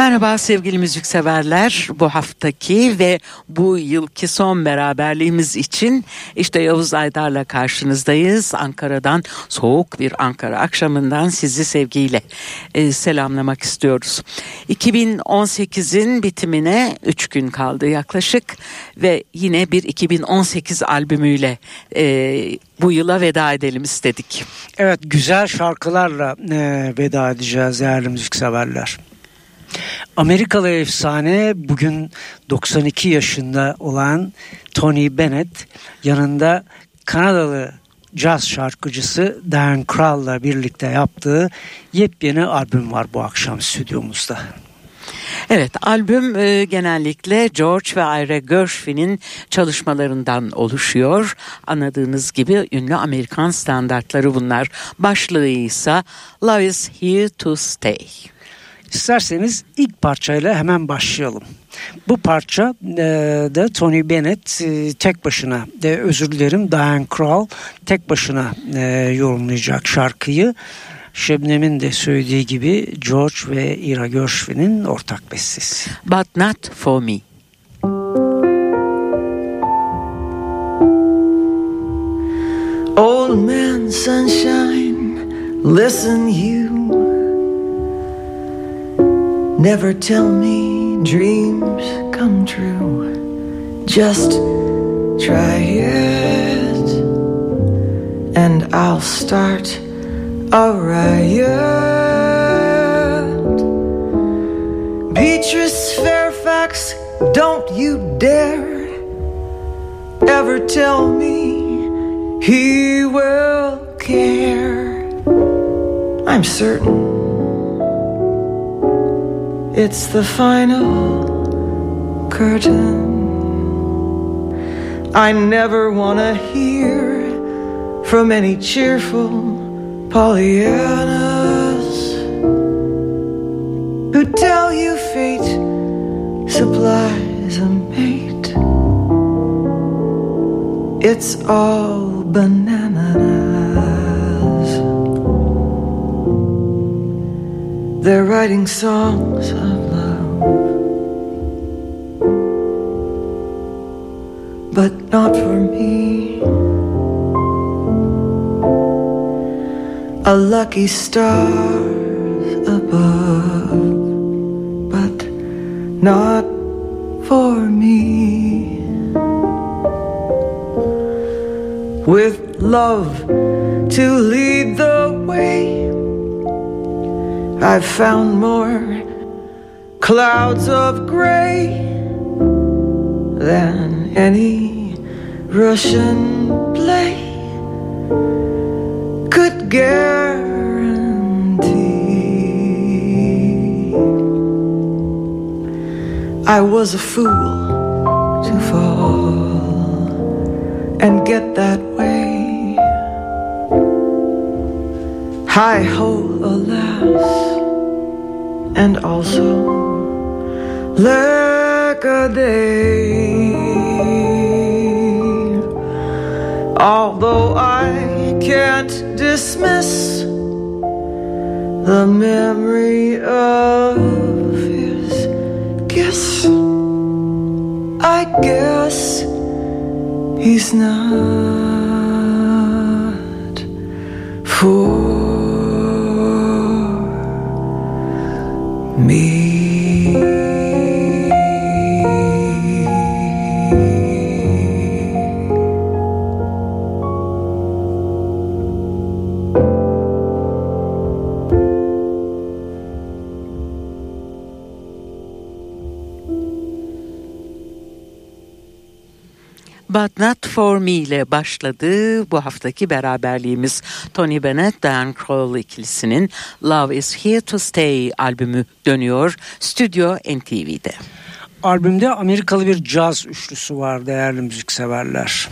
Merhaba sevgili müzikseverler. Bu haftaki ve bu yılki son beraberliğimiz için işte Yavuz Aydar'la karşınızdayız. Ankara'dan soğuk bir Ankara akşamından sizi sevgiyle e, selamlamak istiyoruz. 2018'in bitimine 3 gün kaldı yaklaşık ve yine bir 2018 albümüyle e, bu yıla veda edelim istedik. Evet güzel şarkılarla e, veda edeceğiz değerli müzikseverler. Amerikalı efsane bugün 92 yaşında olan Tony Bennett yanında Kanadalı caz şarkıcısı Dan Krall'la birlikte yaptığı yepyeni albüm var bu akşam stüdyomuzda. Evet albüm e, genellikle George ve Ira Gershwin'in çalışmalarından oluşuyor. Anladığınız gibi ünlü Amerikan standartları bunlar. Başlığı ise Love is Here to Stay. İsterseniz ilk parçayla hemen başlayalım. Bu parça e, da Tony Bennett e, tek başına, de, özür dilerim Diane Krall tek başına e, yorumlayacak şarkıyı. Şebnem'in de söylediği gibi George ve Ira Gershwin'in ortak bestesi. But not for me. Old man sunshine, listen you Never tell me dreams come true. Just try it, and I'll start a riot. Beatrice Fairfax, don't you dare ever tell me he will care. I'm certain it's the final curtain. I never want to hear from any cheerful Pollyannas who tell you fate supplies a mate. It's all bananas. They're writing songs of love, but not for me. A lucky star above, but not for me. With love to lead the way I've found more clouds of gray than any Russian play could guarantee. I was a fool to fall and get that way. Hi ho, alas and also like a day. Although I can't dismiss the memory of his kiss, I guess he's not for. But Not For Me ile başladı bu haftaki beraberliğimiz. Tony Bennett, Dan Kroll ikilisinin Love Is Here To Stay albümü dönüyor Stüdyo NTV'de. Albümde Amerikalı bir caz üçlüsü var değerli müzikseverler.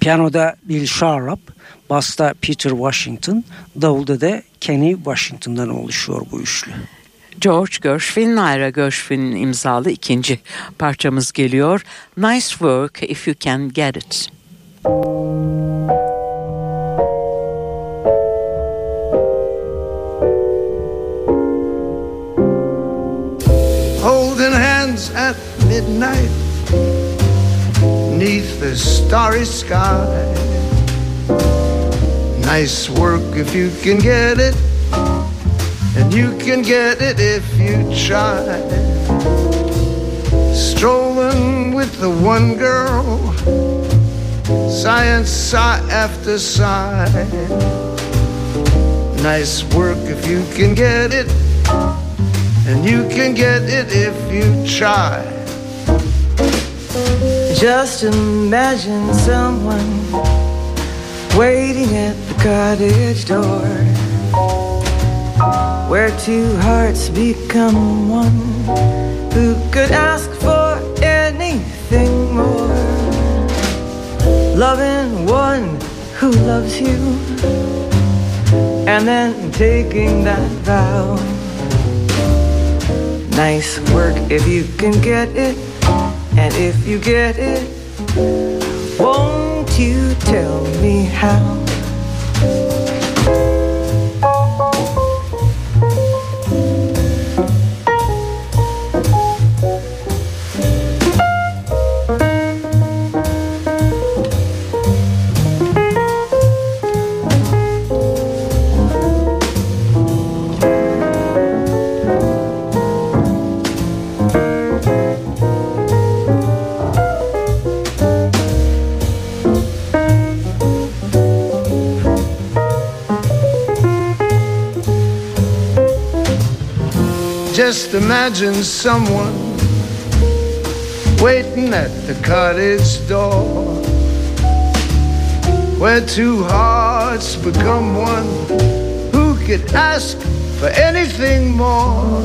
Piyanoda Bill Sharp, basta Peter Washington, davulda da Kenny Washington'dan oluşuyor bu üçlü. George Gershwin, Ira Gershwin imzalı ikinci parçamız geliyor. Nice work if you can get it. Holding hands at midnight neath the starry sky. Nice work if you can get it and you can get it if you try. Strolling with the one girl, sighing sigh after sigh. Nice work if you can get it, and you can get it if you try. Just imagine someone waiting at the cottage door where two hearts become one. Who could ask for anything more? Loving one who loves you, and then taking that vow. Nice work if you can get it, and if you get it, won't you tell me how? Just imagine someone waiting at the cottage door where two hearts become one. Who could ask for anything more?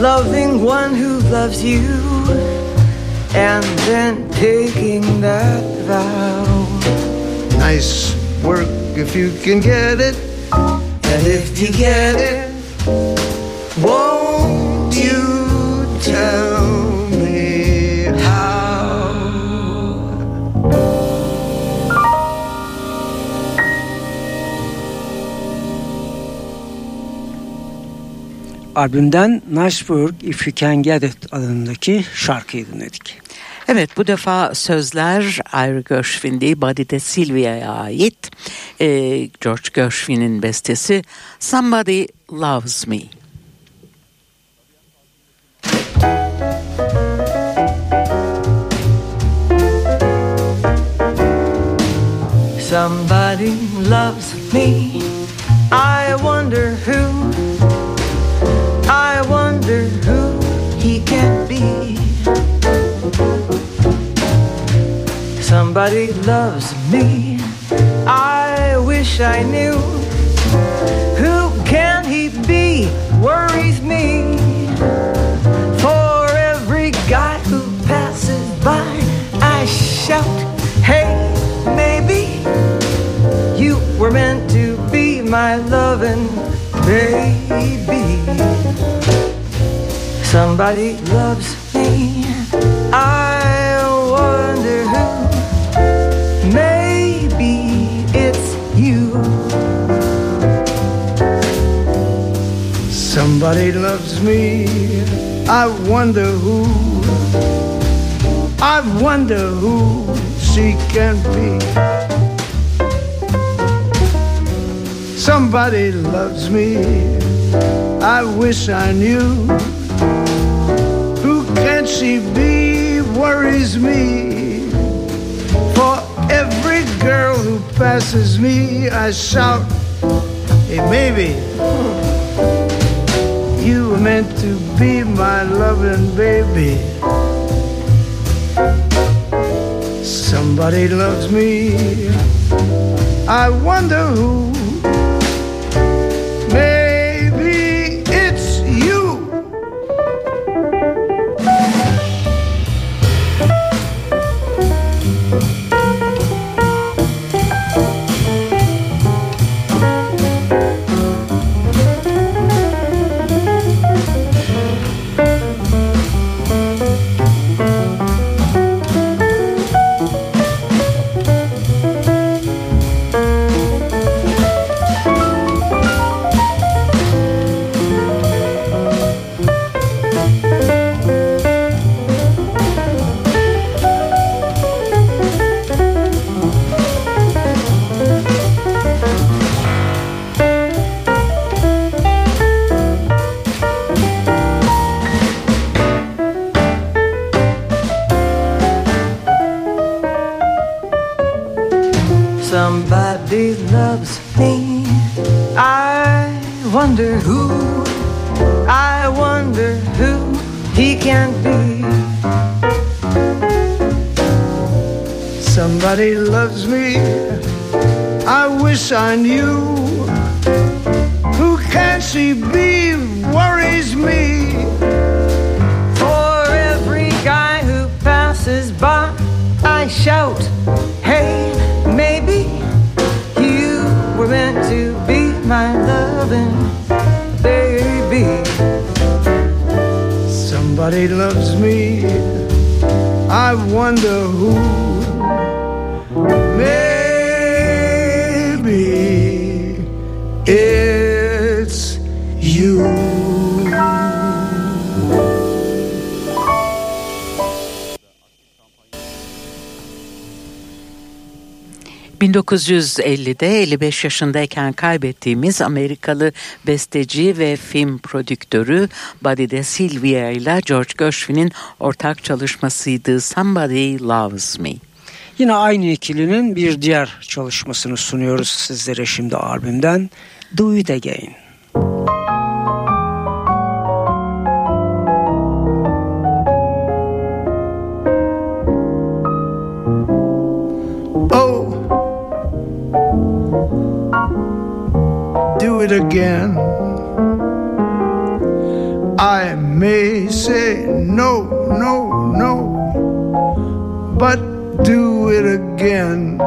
Loving one who loves you, and then taking that vow. Nice work if you can get it, and if you get it, won't you tell me how? Albümden Work If You Can Get It adındaki şarkıyı dinledik. Evet bu defa sözler Ira Gershwin değil Buddy de Silvia'ya ait. Ee, George Gershwin'in bestesi Somebody Loves Me. Somebody loves me. I wonder who. I wonder who he can be. Somebody loves me. I wish I knew. Can he be? Worries me. For every guy who passes by, I shout, Hey, maybe you were meant to be my loving baby. Somebody loves me. I Somebody loves me. I wonder who. I wonder who she can be. Somebody loves me. I wish I knew. Who can she be? Worries me. For every girl who passes me, I shout, Hey, maybe. Meant to be my loving baby. Somebody loves me. I wonder who. I wish I knew. Who can she be? Worries me. For every guy who passes by, I shout, Hey, maybe you were meant to be my loving baby. Somebody loves me. I wonder who. 1950'de 55 yaşındayken kaybettiğimiz Amerikalı besteci ve film prodüktörü Buddy DeSilvia ile George Gershwin'in ortak çalışmasıydı Somebody Loves Me. Yine aynı ikilinin bir diğer çalışmasını sunuyoruz sizlere şimdi albümden Do It Again. It again. I may say no, no, no, but do it again.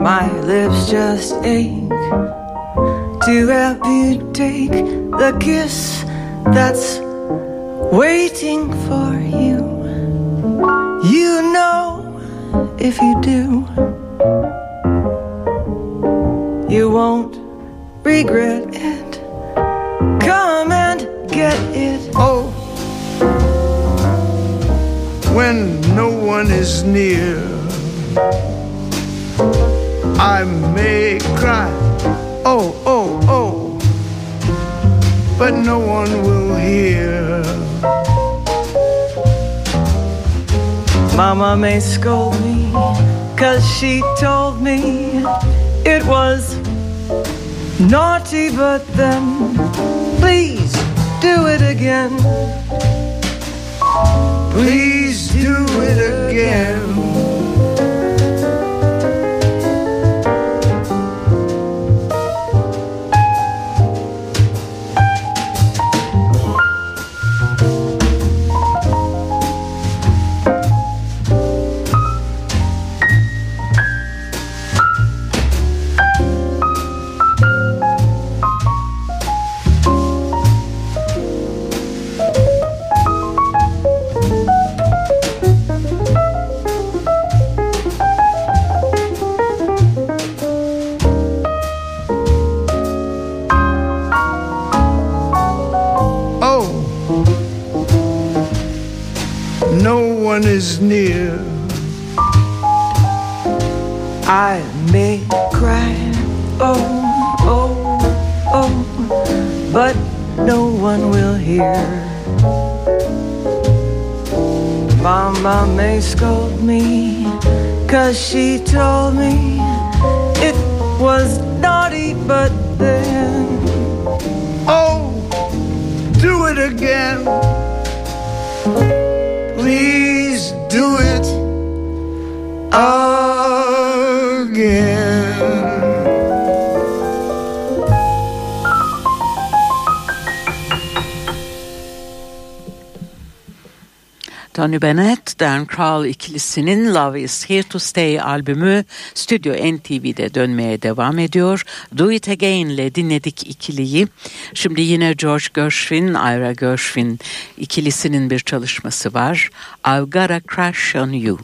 My lips just ache to help you take the kiss that's waiting for you. You know if you do, regret it. Come and get it. Oh, when no one is near, I may cry. Oh, oh, oh, but no one will hear. Mama may scold me, cause she told me it was naughty, but then please do it again. Please do it again. Tony Bennett, Dan Crowell ikilisinin Love Is Here To Stay albümü Stüdyo NTV'de dönmeye devam ediyor. Do It Again ile dinledik ikiliyi. Şimdi yine George Gershwin, Ira Gershwin ikilisinin bir çalışması var. I've Got a Crush on You.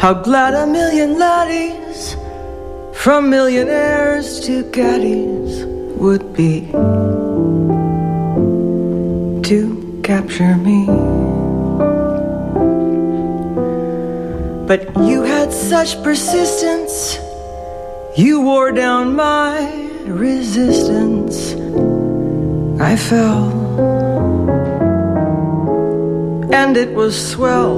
How glad a million laddies, from millionaires to caddies, would be to capture me. But you had such persistence, you wore down my resistance. I fell, and it was swell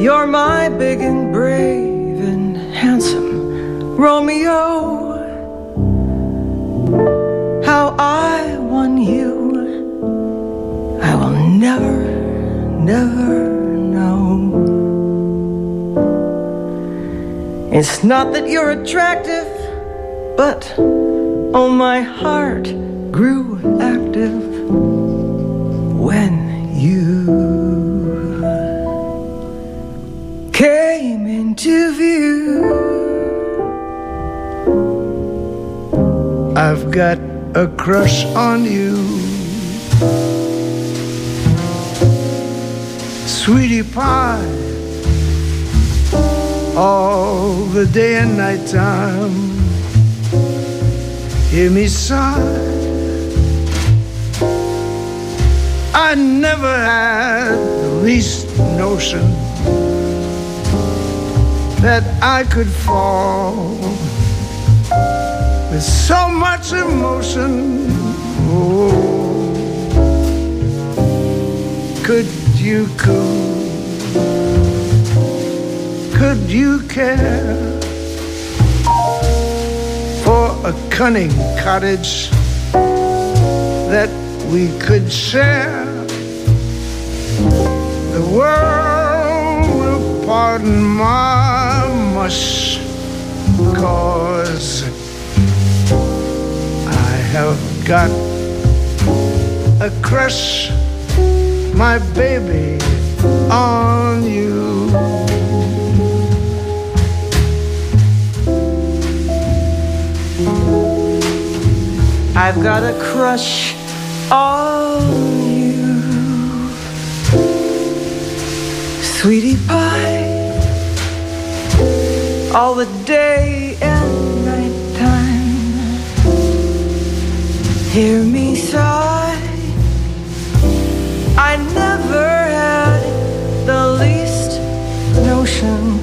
You're my big and brave and handsome Romeo. How I won you, I will never, never know. It's not that you're attractive, but oh, my heart grew active when you. came into view. I've got a crush on you. Sweetie pie, all the day and night time. Hear me sigh. I never had the least notion that I could fall with so much emotion. Oh, could you cool? Could you care for a cunning cottage that we could share? The world will pardon my mush, cause have got a crush, my baby, on you. I've got a crush on you, sweetie pie, all the day Hear me sigh. I never had the least notion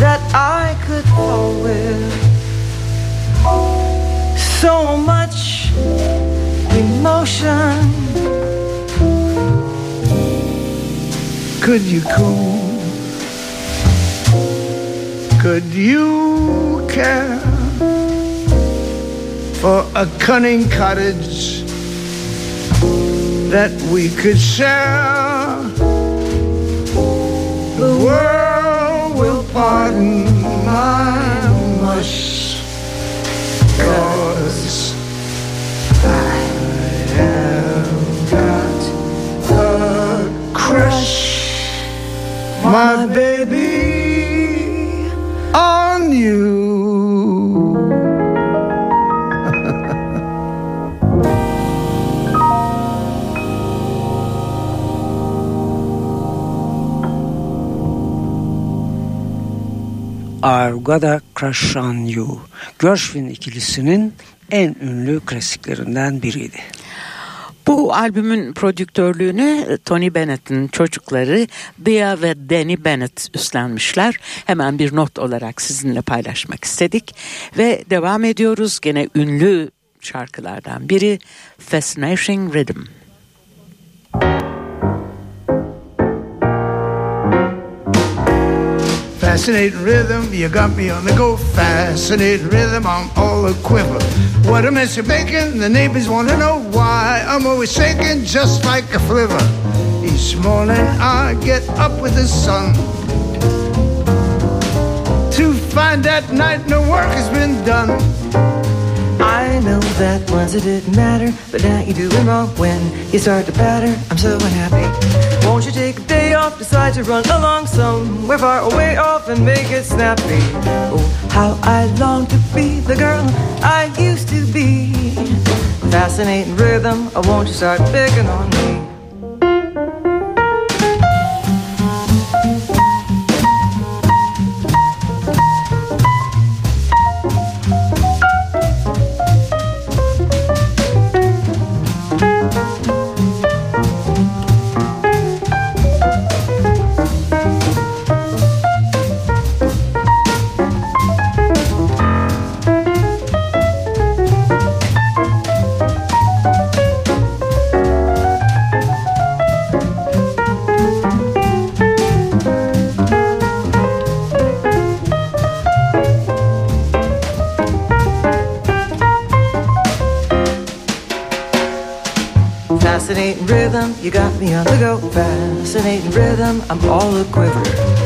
that I could fall with so much emotion. Could you cool? Could you care for a cunning cottage that we could share? The world will pardon my mush, cause I have got a crush, my baby, on you. I've Got a Crush on You. Gershwin ikilisinin en ünlü klasiklerinden biriydi. Bu albümün prodüktörlüğünü Tony Bennett'in çocukları Bea ve Danny Bennett üstlenmişler. Hemen bir not olarak sizinle paylaşmak istedik. Ve devam ediyoruz gene ünlü şarkılardan biri Fascinating Rhythm. Fascinating rhythm, you got me on the go. Fascinating rhythm, I'm all a quiver. What a mess you're making, the neighbors want to know why. I'm always shaking just like a flivver. Each morning I get up with the sun to find that night no work has been done. I know that once it didn't matter, but now you're doing wrong when you start to batter. I'm so unhappy. Won't you take a day off, decide to run along somewhere far away off and make it snappy? Oh, how I long to be the girl I used to be. Fascinating rhythm, oh, won't you start picking on me? Fascinating rhythm, I'm all a quiver.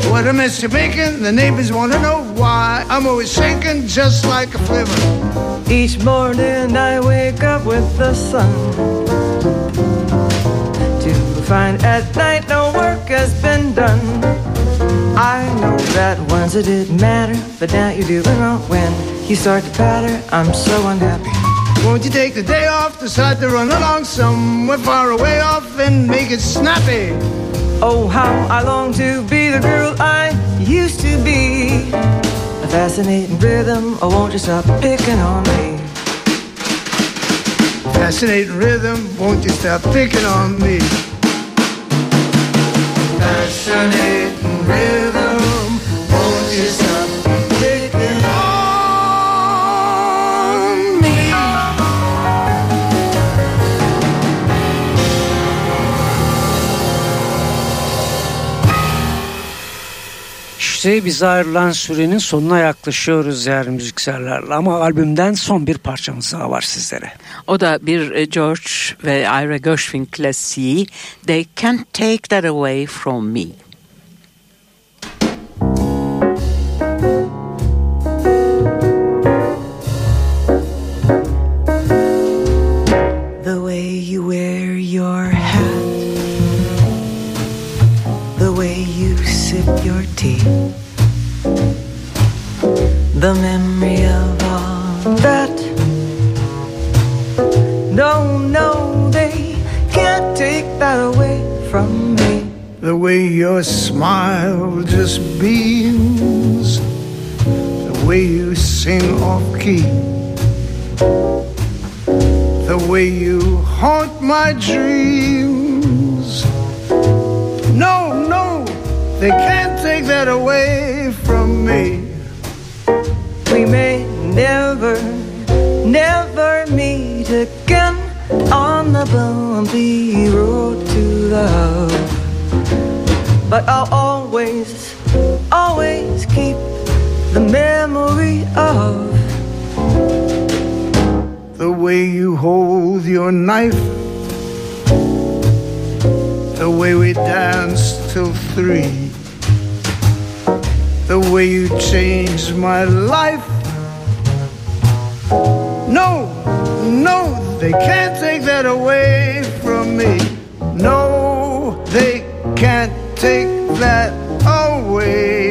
What a mess you're making. The neighbors want to know why. I'm always shaking just like a flivver. Each morning I wake up with the sun. To find at night no work has been done. I know that once it didn't matter, but now you're doing wrong when you start to patter. I'm so unhappy. Won't you take the day off, decide to run along somewhere far away off and make it snappy? Oh, how I long to be the girl I used to be. A fascinating rhythm, oh, won't you stop picking on me? Fascinating rhythm, won't you stop picking on me? Fascinating rhythm, İşte biz ayrılan sürenin sonuna yaklaşıyoruz değerli müzikseverlerle ama albümden son bir parçamız daha var sizlere. O da bir e, George ve Ira Gershwin klasiği They Can't Take That Away From Me. Love. But I'll always, always keep the memory of The way you hold your knife, the way we danced till three, the way you changed my life. No, no, they can't take that away from me. No, they can't take that away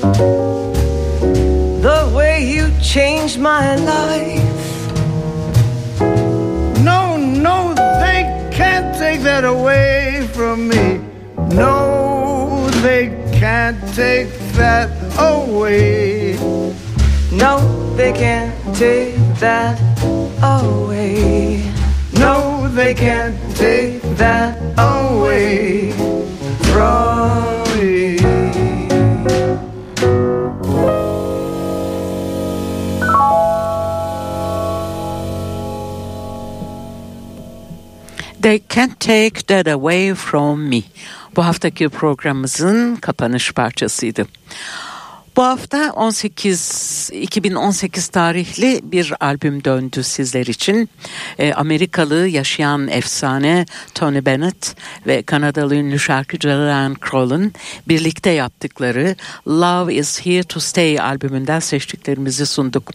The way you changed my life. No, no, they can't take that away from me. No, they can't take that away. No, they can't take that away. No, they can't take that away from They Can't Take That Away From Me. Bu haftaki programımızın kapanış parçasıydı. Bu hafta 18 2018 tarihli bir albüm döndü sizler için. E, Amerikalı yaşayan efsane Tony Bennett ve Kanadalı ünlü şarkıcı Ryan Crowell'ın birlikte yaptıkları Love Is Here To Stay albümünden seçtiklerimizi sunduk.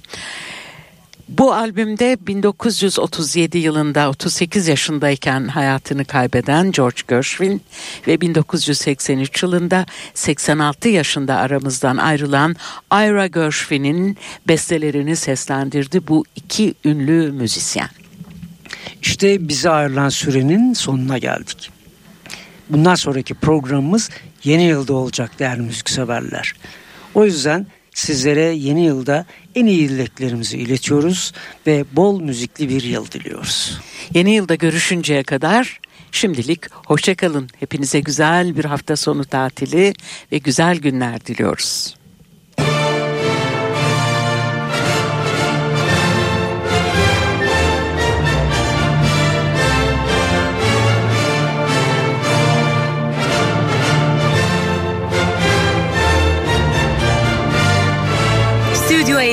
Bu albümde 1937 yılında 38 yaşındayken hayatını kaybeden George Gershwin ve 1983 yılında 86 yaşında aramızdan ayrılan Ira Gershwin'in bestelerini seslendirdi bu iki ünlü müzisyen. İşte bize ayrılan sürenin sonuna geldik. Bundan sonraki programımız yeni yılda olacak değerli müzikseverler. O yüzden sizlere yeni yılda en iyi dileklerimizi iletiyoruz ve bol müzikli bir yıl diliyoruz. Yeni yılda görüşünceye kadar şimdilik hoşçakalın. Hepinize güzel bir hafta sonu tatili ve güzel günler diliyoruz.